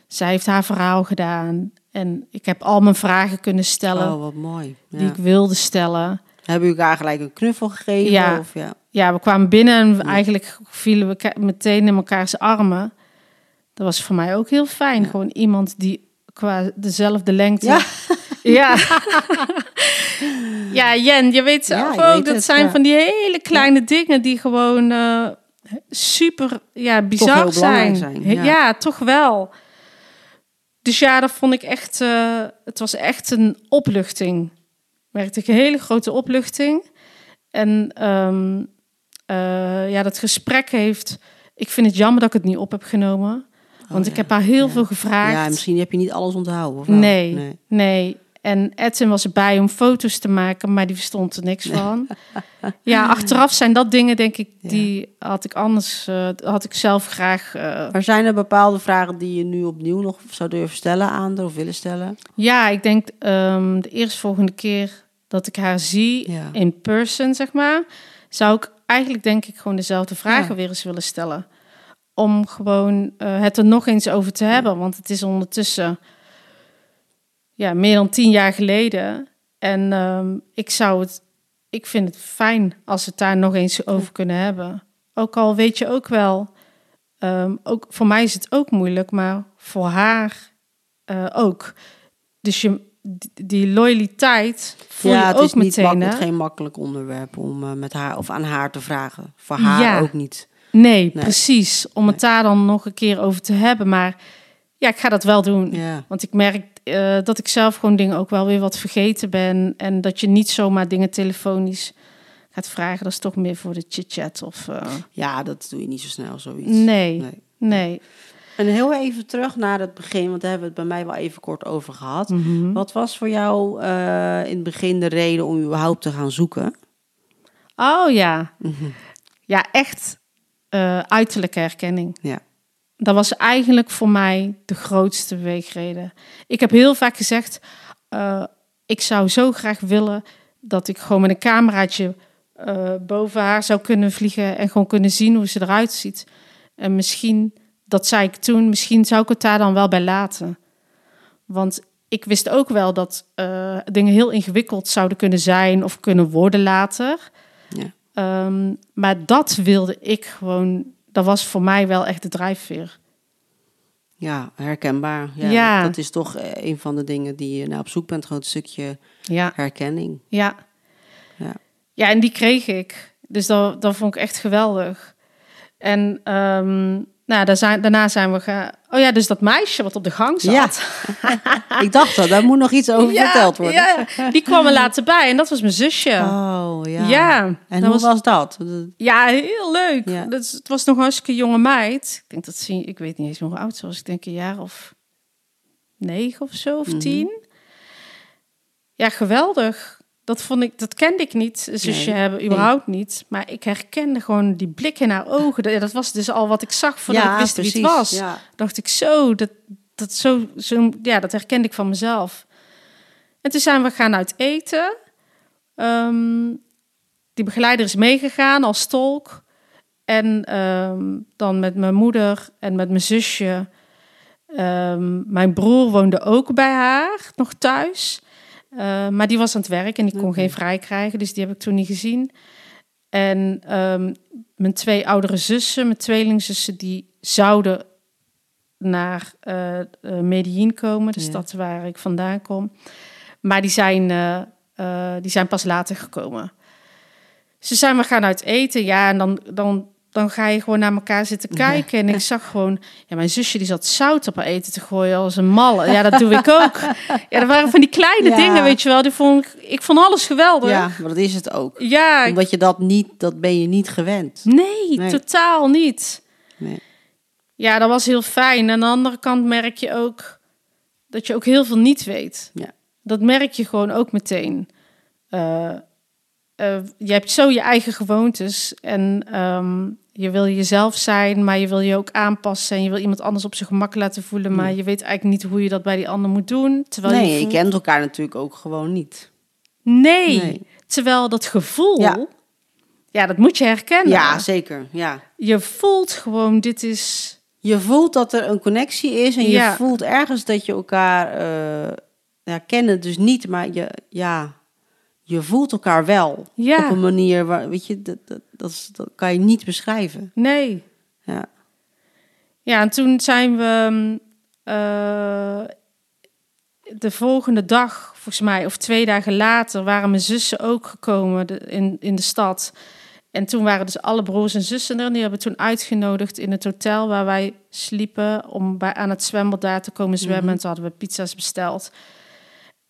Zij heeft haar verhaal gedaan. En ik heb al mijn vragen kunnen stellen Oh, wat mooi. Ja. die ik wilde stellen. Hebben jullie elkaar gelijk een knuffel gegeven? Ja. Of, ja. Ja, we kwamen binnen en eigenlijk vielen we meteen in elkaars armen. Dat was voor mij ook heel fijn. Gewoon iemand die qua dezelfde lengte. Ja. Ja. ja, Jen, je weet zelf ook, weet dat het, zijn ja. van die hele kleine dingen die gewoon eh, super ja, bizar zijn. zijn, ja. toch wel. Dus ja, dat vond ik echt, eh, het was echt een opluchting. Merkte ik een hele grote opluchting. En ehm, eh, ja, dat gesprek heeft, ik vind het jammer dat ik het niet op heb genomen. Want Oh, ja. ik heb haar heel Ja. veel gevraagd. ja, misschien heb je niet alles onthouden. Of? Nee, nee. nee. En Edwin was erbij om foto's te maken, maar die verstond er niks van. ja, achteraf zijn dat dingen, denk ik, Ja. die had ik anders, eh, had ik zelf graag. eh, Maar zijn er bepaalde vragen die je nu opnieuw nog zou durven stellen aan haar of willen stellen? ja, ik denk ehm, de eerstvolgende keer dat ik haar zie Ja. in person, zeg maar, zou ik eigenlijk denk ik gewoon dezelfde vragen Ja. weer eens willen stellen. Om gewoon eh, het er nog eens over te hebben, want het is ondertussen ja, meer dan tien jaar geleden. En ehm, ik zou het, ik vind het fijn als we het daar nog eens over kunnen hebben. Ook al weet je ook wel, ehm, ook voor mij is het ook moeilijk, maar voor haar eh, ook. Dus je, die, loyaliteit voel ja, je het ook is meteen. makkelijk, hè? geen makkelijk onderwerp om eh, met haar of aan haar te vragen. Voor haar Ja. ook niet. Nee, precies. Om het daar dan nog een keer over te hebben. Maar ja, ik ga dat wel doen. Ja. Want ik merk eh, dat ik zelf gewoon dingen ook wel weer wat vergeten ben. En dat je niet zomaar dingen telefonisch gaat vragen. Dat is toch meer voor de chit-chat of... eh, ja, dat doe je niet zo snel, zoiets. nee, nee. Nee. En heel even terug naar het begin, want daar hebben we het bij mij wel even kort over gehad. Mhm. Wat was voor jou eh, in het begin de reden om überhaupt te gaan zoeken? Oh ja. Ja, echt eh, uiterlijke herkenning. Ja. Dat was eigenlijk voor mij de grootste beweegreden. Ik heb heel vaak gezegd, eh, ik zou zo graag willen dat ik gewoon met een cameraatje boven haar zou kunnen vliegen en gewoon kunnen zien hoe ze eruit ziet. En misschien, dat zei ik toen, misschien zou ik het daar dan wel bij laten. Want ik wist ook wel dat eh, dingen heel ingewikkeld zouden kunnen zijn of kunnen worden later. Ja. Ehm, maar dat wilde ik gewoon, dat was voor mij wel echt de drijfveer. Ja, herkenbaar. Ja, Ja. Dat, dat is toch eh, een van de dingen die je nou op zoek bent, gewoon een stukje Ja, herkenning. ja. Ja. Ja, en die kreeg ik. Dus dat, dat vond ik echt geweldig. En ehm, nou, daar zijn, daarna zijn we gaan... Oh ja, dus dat meisje wat op de gang zat. Ja. Ik dacht dat, daar moet nog iets over Ja, verteld worden. Ja, die kwam er later bij en dat was mijn zusje. Oh, ja. Ja, En dat hoe was- was, dat? Ja, heel leuk. Dat het was nog een hartstikke jonge meid. Ik denk dat ze, ik weet niet eens hoe oud ze was. Ik denk een jaar of negen of zo, of Mhm. tien. Ja, geweldig. Dat vond ik, dat kende ik niet. Zusje Nee. hebben überhaupt niet. Maar ik herkende gewoon die blik in haar ogen. Dat, was dus al wat ik zag voordat ik wist wie het was. Ja. Dacht ik zo, dat, dat zo, zo, ja, dat herkende ik van mezelf. En toen zijn we gaan uit eten. Ehm, die begeleider is meegegaan als tolk. En ehm, dan met mijn moeder en met mijn zusje. Ehm, mijn broer woonde ook bij haar, nog thuis. Eh, maar die was aan het werk en die kon geen vrij krijgen, dus die heb ik toen niet gezien. En ehm, mijn twee oudere zussen, mijn tweelingzussen, die zouden naar Medellin komen, de Ja. stad waar ik vandaan kom. Maar die zijn, die zijn pas later gekomen. Ze zijn we gaan uit eten, ja, en dan, dan, dan ga je gewoon naar elkaar zitten kijken. En ik zag gewoon, ja, mijn zusje die zat zout op haar eten te gooien als een malle. Ja, dat doe ik ook. Ja, dat waren van die kleine Ja. dingen, weet je wel. Die vond ik, ik vond alles geweldig. ja, maar dat is het ook. Ja, Omdat je dat niet, dat ben je niet gewend. nee, Nee. totaal niet. Nee. Ja, dat was heel fijn. Aan de andere kant merk je ook dat je ook heel veel niet weet. Ja. Dat merk je gewoon ook meteen. Eh, je hebt zo je eigen gewoontes en ehm, je wil jezelf zijn, maar je wil je ook aanpassen en je wil iemand anders op zijn gemak laten voelen, maar je weet eigenlijk niet hoe je dat bij die ander moet doen. Terwijl Nee, je je voelt- kent elkaar natuurlijk ook gewoon niet. Nee. Nee. Terwijl dat gevoel, ja. Ja. dat moet je herkennen. Ja, zeker. Ja. Je voelt gewoon, dit is... Je voelt dat er een connectie is en je voelt ergens dat je elkaar eh ja, kennen, dus niet, maar je, ja, je voelt elkaar wel Ja. op een manier waar, weet je, dat, dat, dat, is- dat kan je niet beschrijven. Nee. Ja. Ja, en toen zijn we mm, eh, de volgende dag, volgens mij, of twee dagen later, waren mijn zussen ook gekomen de- in, in de stad. En toen waren dus alle broers en zussen er. En die hebben toen uitgenodigd in het hotel waar wij sliepen om bij, aan het zwembad daar te komen zwemmen. En toen hadden we pizza's besteld.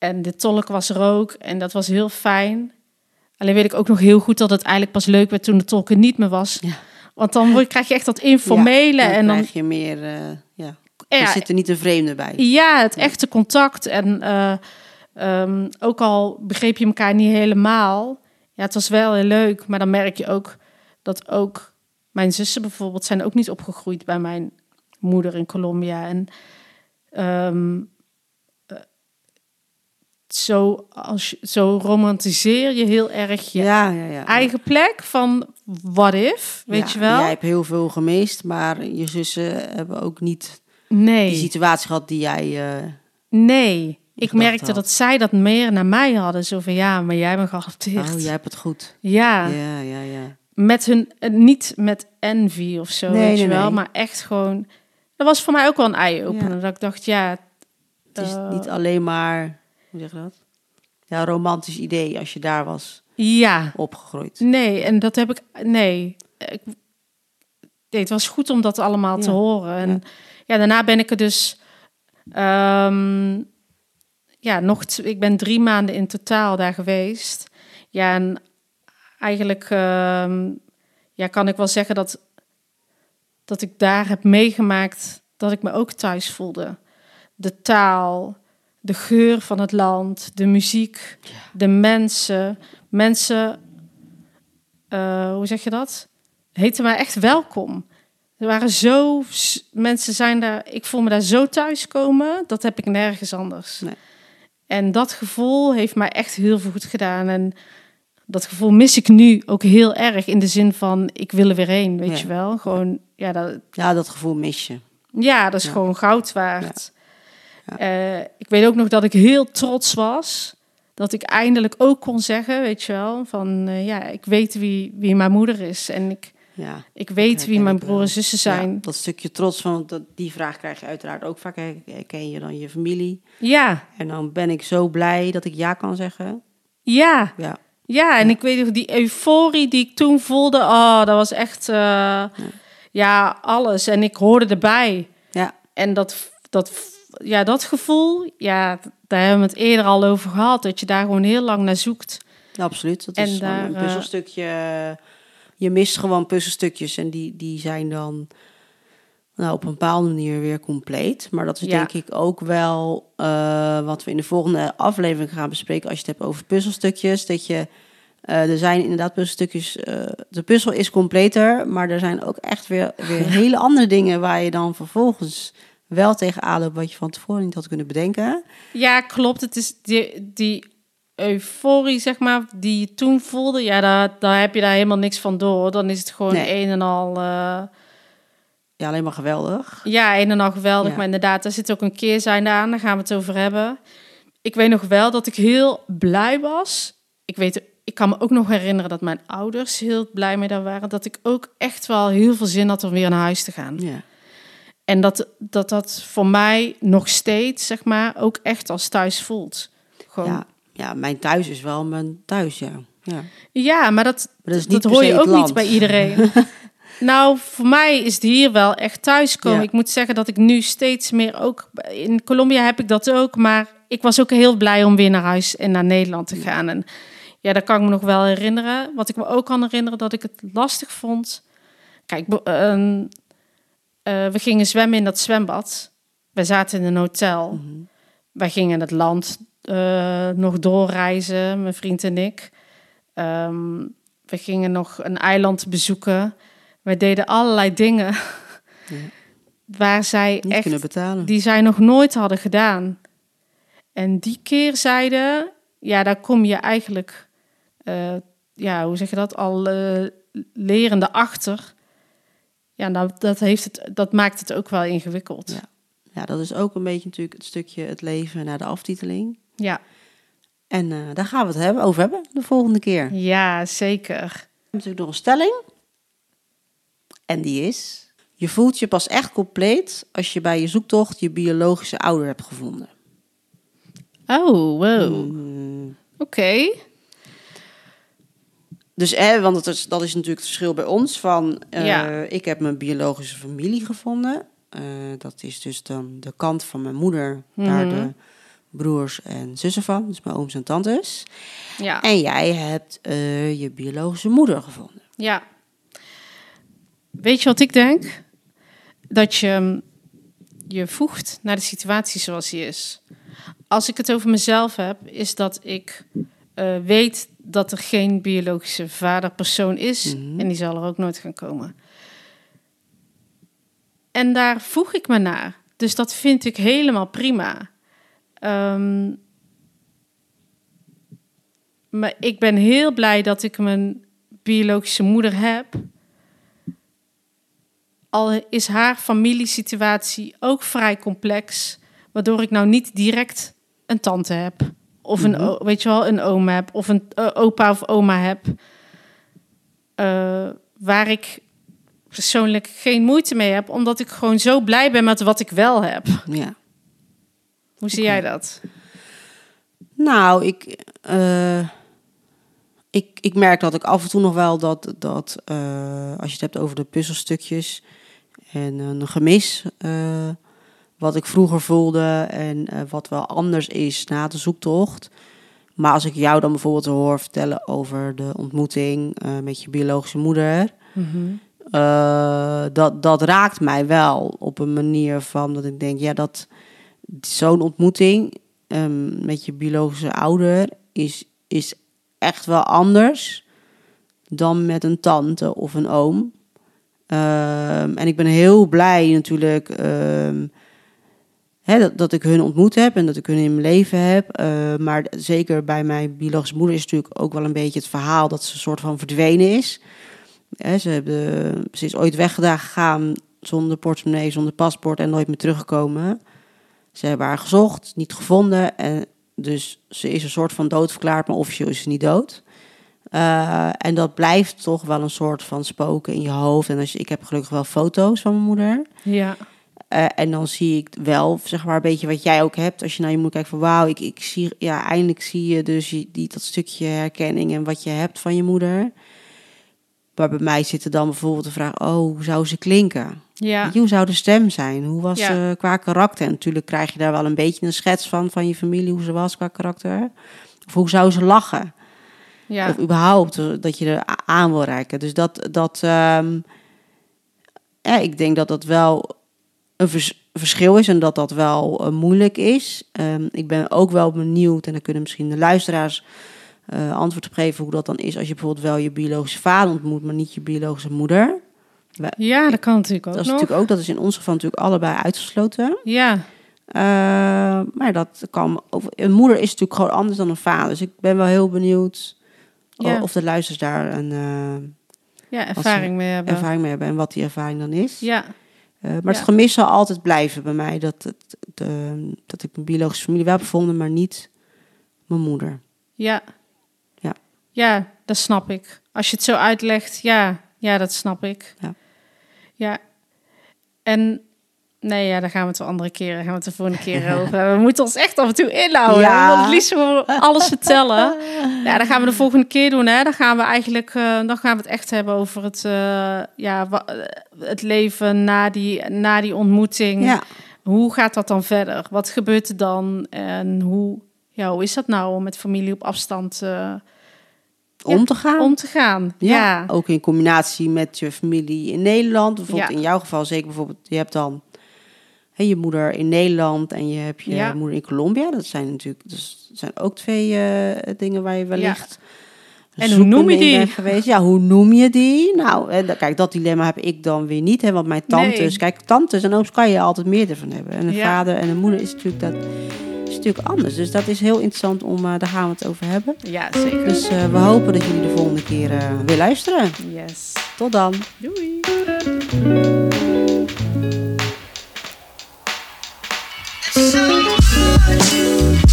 En de tolk was er ook en dat was heel fijn. Alleen weet ik ook nog heel goed dat het eigenlijk pas leuk werd toen de tolk er niet meer was. Ja. Want dan word- krijg je echt dat informele Ja, en dan krijg je meer, eh, ja, ja, er zit er niet een vreemde bij. ja, het echte contact. En eh, ehm, ook al begreep je elkaar niet helemaal, ja, het was wel heel leuk. Maar dan merk je ook dat ook mijn zussen bijvoorbeeld zijn ook niet opgegroeid bij mijn moeder in Colombia. En eh, zo, als zo romantiseer je heel erg je ja, ja, ja. eigen plek van what if, weet je wel? Jij hebt heel veel gemist, maar je zussen hebben ook niet die Nee. situatie gehad die jij... eh, Nee, ik merkte had. dat zij dat meer naar mij hadden. Zo van ja, maar jij bent geadopteerd. oh, jij hebt het goed. Ja, Ja, ja, ja. met hun, eh, niet met envy of zo, Nee, weet je wel. nee. Maar echt gewoon, dat was voor mij ook wel een eye-opener. Dat ik dacht, ja, Het is Eh, niet alleen maar, hoe zeg je dat? Ja, een romantisch idee als je daar was ja, opgegroeid. nee. En dat heb ik, nee. Ik, nee het was goed om dat allemaal te horen. En Ja. ja. daarna ben ik er dus, ehm, ja, nog, ik ben drie maanden in totaal daar geweest. Ja, en eigenlijk ehm, ja, kan ik wel zeggen dat, dat ik daar heb meegemaakt dat ik me ook thuis voelde. De taal, de geur van het land, de muziek, de mensen. Mensen, eh, hoe zeg je dat? Heten mij echt welkom. Er waren zo, mensen zijn daar, ik voel me daar zo thuis komen, dat heb ik nergens anders. Nee. En dat gevoel heeft mij echt heel veel goed gedaan. En dat gevoel mis ik nu ook heel erg in de zin van, ik wil er weer heen, weet Ja. je wel. Gewoon, ja, dat, Ja, dat gevoel mis je. ja, dat is Ja. gewoon goud waard. Ja. Eh, ik weet ook nog dat ik heel trots was. Dat ik eindelijk ook kon zeggen, weet je wel, van eh, ja, ik weet wie, wie mijn moeder is. En ik, Ja. ik weet wie mijn broer en zussen zijn. Ja, dat stukje trots van, dat, die vraag krijg je uiteraard ook vaak. Herken je dan je familie? Ja, En dan ben ik zo blij dat ik ja kan zeggen. ja, Ja, ja. En ik weet nog, die euforie die ik toen voelde, oh, dat was echt, eh, ja, alles. En ik hoorde erbij. ja, En dat, dat, ja, dat gevoel, ja, daar hebben we het eerder al over gehad. Dat je daar gewoon heel lang naar zoekt. ja, absoluut. Dat En is daar, een eh, puzzelstukje. Je mist gewoon puzzelstukjes en die, die zijn dan nou, op een bepaalde manier weer compleet. Maar dat is Ja. denk ik ook wel eh, wat we in de volgende aflevering gaan bespreken. Als je het hebt over puzzelstukjes. Dat je, eh, er zijn inderdaad puzzelstukjes. de puzzel is completer, maar er zijn ook echt weer, weer hele andere dingen waar je dan vervolgens wel tegenaan loopt wat je van tevoren niet had kunnen bedenken. Ja, klopt. Het is die, die euforie, zeg maar, die je toen voelde. Ja, daar, daar heb je daar helemaal niks van door. Dan is het gewoon Nee. een en al... eh, Ja, alleen maar geweldig. ja, een en al geweldig. Ja. Maar inderdaad, daar zit ook een keerzijde aan. Daar gaan we het over hebben. Ik weet nog wel dat ik heel blij was. Ik weet, ik kan me ook nog herinneren dat mijn ouders heel blij mee daar waren. Dat ik ook echt wel heel veel zin had om weer naar huis te gaan. Ja. En dat dat, dat voor mij nog steeds, zeg maar, ook echt als thuis voelt. Gewoon, Ja, ja, mijn thuis is wel mijn thuis, ja. ja. Ja, maar dat, Maar dat hoor je ook land. niet bij iedereen. nou, voor mij is het hier wel echt thuiskomen. Ja. Ik moet zeggen dat ik nu steeds meer ook... In Colombia heb ik dat ook, maar ik was ook heel blij om weer naar huis en naar Nederland te gaan. En ja, dat kan ik me nog wel herinneren. Wat ik me ook kan herinneren, dat ik het lastig vond... Kijk, eh, we gingen zwemmen in dat zwembad. We zaten in een hotel. Mhm. Wij gingen het land eh, nog doorreizen, mijn vriend en ik. Ehm, we gingen nog een eiland bezoeken. Wij deden allerlei dingen waar zij Niet echt, kunnen betalen. die zij nog nooit hadden gedaan. En die keerzijde, ja, daar kom je eigenlijk, eh, ja, hoe zeg je dat, al eh, lerende achter. Ja, nou, dat, heeft het, dat maakt het ook wel ingewikkeld. Ja. Ja, dat is ook een beetje natuurlijk het stukje het leven na de aftiteling. Ja, En eh, daar gaan we het hebben, over hebben de volgende keer. ja zeker. We hebben natuurlijk nog een stelling. En die is... Je voelt je pas echt compleet als je bij je zoektocht je biologische ouder hebt gevonden. Oh, wow. Mm. Oké. Dus, hè, want het is, dat is natuurlijk het verschil bij ons van... eh, Ja. Ik heb mijn biologische familie gevonden. Eh, dat is dus dan de kant van mijn moeder... daar Mhm. de broers en zussen van. Dus mijn ooms en tantes. Ja. En jij hebt eh, je biologische moeder gevonden. Ja. Weet je wat ik denk? Dat je mm, je voegt naar de situatie zoals die is. Als ik het over mezelf heb, is dat ik weet dat er geen biologische vaderpersoon is. Mhm. En die zal er ook nooit gaan komen. En daar voeg ik me naar. Dus dat vind ik helemaal prima. Ehm, maar ik ben heel blij dat ik mijn biologische moeder heb. Al is haar familiesituatie ook vrij complex, waardoor ik nou niet direct een tante heb. Of een, Mhm. weet je wel, een oom heb. Of een eh, opa of oma heb. Eh, waar ik persoonlijk geen moeite mee heb, omdat ik gewoon zo blij ben met wat ik wel heb. Ja. Hoe zie jij dat? Nou, ik, eh, ik, ik merk dat ik af en toe nog wel dat, dat als je het hebt over de puzzelstukjes en een gemis, wat ik vroeger voelde en eh, wat wel anders is na de zoektocht. Maar als ik jou dan bijvoorbeeld hoor vertellen over de ontmoeting eh, met je biologische moeder, eh, dat, dat raakt mij wel op een manier van dat ik denk, ja, dat zo'n ontmoeting ehm, met je biologische ouder is, is echt wel anders dan met een tante of een oom. Ehm, en ik ben heel blij natuurlijk ehm, dat, dat ik hun ontmoet heb en dat ik hun in mijn leven heb. Eh, maar zeker bij mijn biologische moeder is natuurlijk ook wel een beetje het verhaal dat ze een soort van verdwenen is. Ze, hebben, ze is ooit weggegaan zonder portemonnee, zonder paspoort en nooit meer teruggekomen. Ze hebben haar gezocht, niet gevonden. En dus ze is een soort van doodverklaard, maar officieel is ze niet dood. Eh, en dat blijft toch wel een soort van spoken in je hoofd. En als je, ik heb gelukkig wel foto's van mijn moeder. Ja, Eh, en dan zie ik wel, zeg maar, een beetje wat jij ook hebt. Als je naar je moeder kijkt van wauw, ik, ik zie, ja, eindelijk zie je dus die, dat stukje herkenning en wat je hebt van je moeder. Maar bij mij zit er dan bijvoorbeeld de vraag, oh, hoe zou ze klinken? ja, Hoe zou de stem zijn? Hoe was Ja. ze qua karakter? En natuurlijk krijg je daar wel een beetje een schets van, van je familie, hoe ze was qua karakter. Of hoe zou ze lachen? ja, Of überhaupt eh, dat je er aan wil reiken. Dus dat, dat ehm, ja, ik denk dat dat wel een vers- verschil is en dat dat wel eh, moeilijk is. Ehm, ik ben ook wel benieuwd, en dan kunnen misschien de luisteraars eh, antwoord op geven hoe dat dan is als je bijvoorbeeld wel je biologische vader ontmoet, maar niet je biologische moeder. ja, dat kan natuurlijk ook Dat is nog. natuurlijk ook, dat is in ons geval natuurlijk allebei uitgesloten. Ja, Eh, maar dat kan. Een moeder is natuurlijk gewoon anders dan een vader. Dus ik ben wel heel benieuwd Ja. of de luisteraars daar een ja ervaring mee hebben. ervaring mee hebben en wat die ervaring dan is. Ja, Eh, maar Ja. het gemis zal altijd blijven bij mij. Dat, het, de, dat ik mijn biologische familie wel heb gevonden, maar niet mijn moeder. ja. Ja. Ja, dat snap ik. Als je het zo uitlegt, ja, ja dat snap ik. Ja. Ja. En nee, ja, daar gaan we het de andere keren, gaan we het de volgende keer over. We moeten ons echt af en toe inhouden. Ja. We willen het liefst gewoon alles vertellen. Ja, dat gaan we de volgende keer doen. Hè. Dan gaan we eigenlijk, eh, dan gaan we het echt hebben over het, eh, ja, eh, het leven na die, na die ontmoeting. Ja, Hoe gaat dat dan verder? Wat gebeurt er dan? En hoe, ja, hoe is dat nou om met familie op afstand om te gaan. om te gaan? ja. Ja, Ook in combinatie met je familie in Nederland. Bijvoorbeeld in jouw geval zeker bijvoorbeeld, je hebt dan hè, je moeder in Nederland en je hebt je Ja. moeder in Colombia. Dat zijn natuurlijk dus, zijn ook twee eh, dingen waar je wellicht En hoe noem je die? Geweest. Ja, hoe noem je die? Nou, en kijk, dat dilemma heb ik dan weer niet. Hè, want mijn tantes, Nee. kijk, tantes en ooms kan je altijd meer ervan hebben. En een Ja. vader en een moeder is natuurlijk dat is natuurlijk anders. Dus dat is heel interessant om, uh, daar gaan we het over hebben. Ja, zeker. Dus uh, we hopen dat jullie de volgende keer uh, weer luisteren. Yes. Tot dan. Doei. So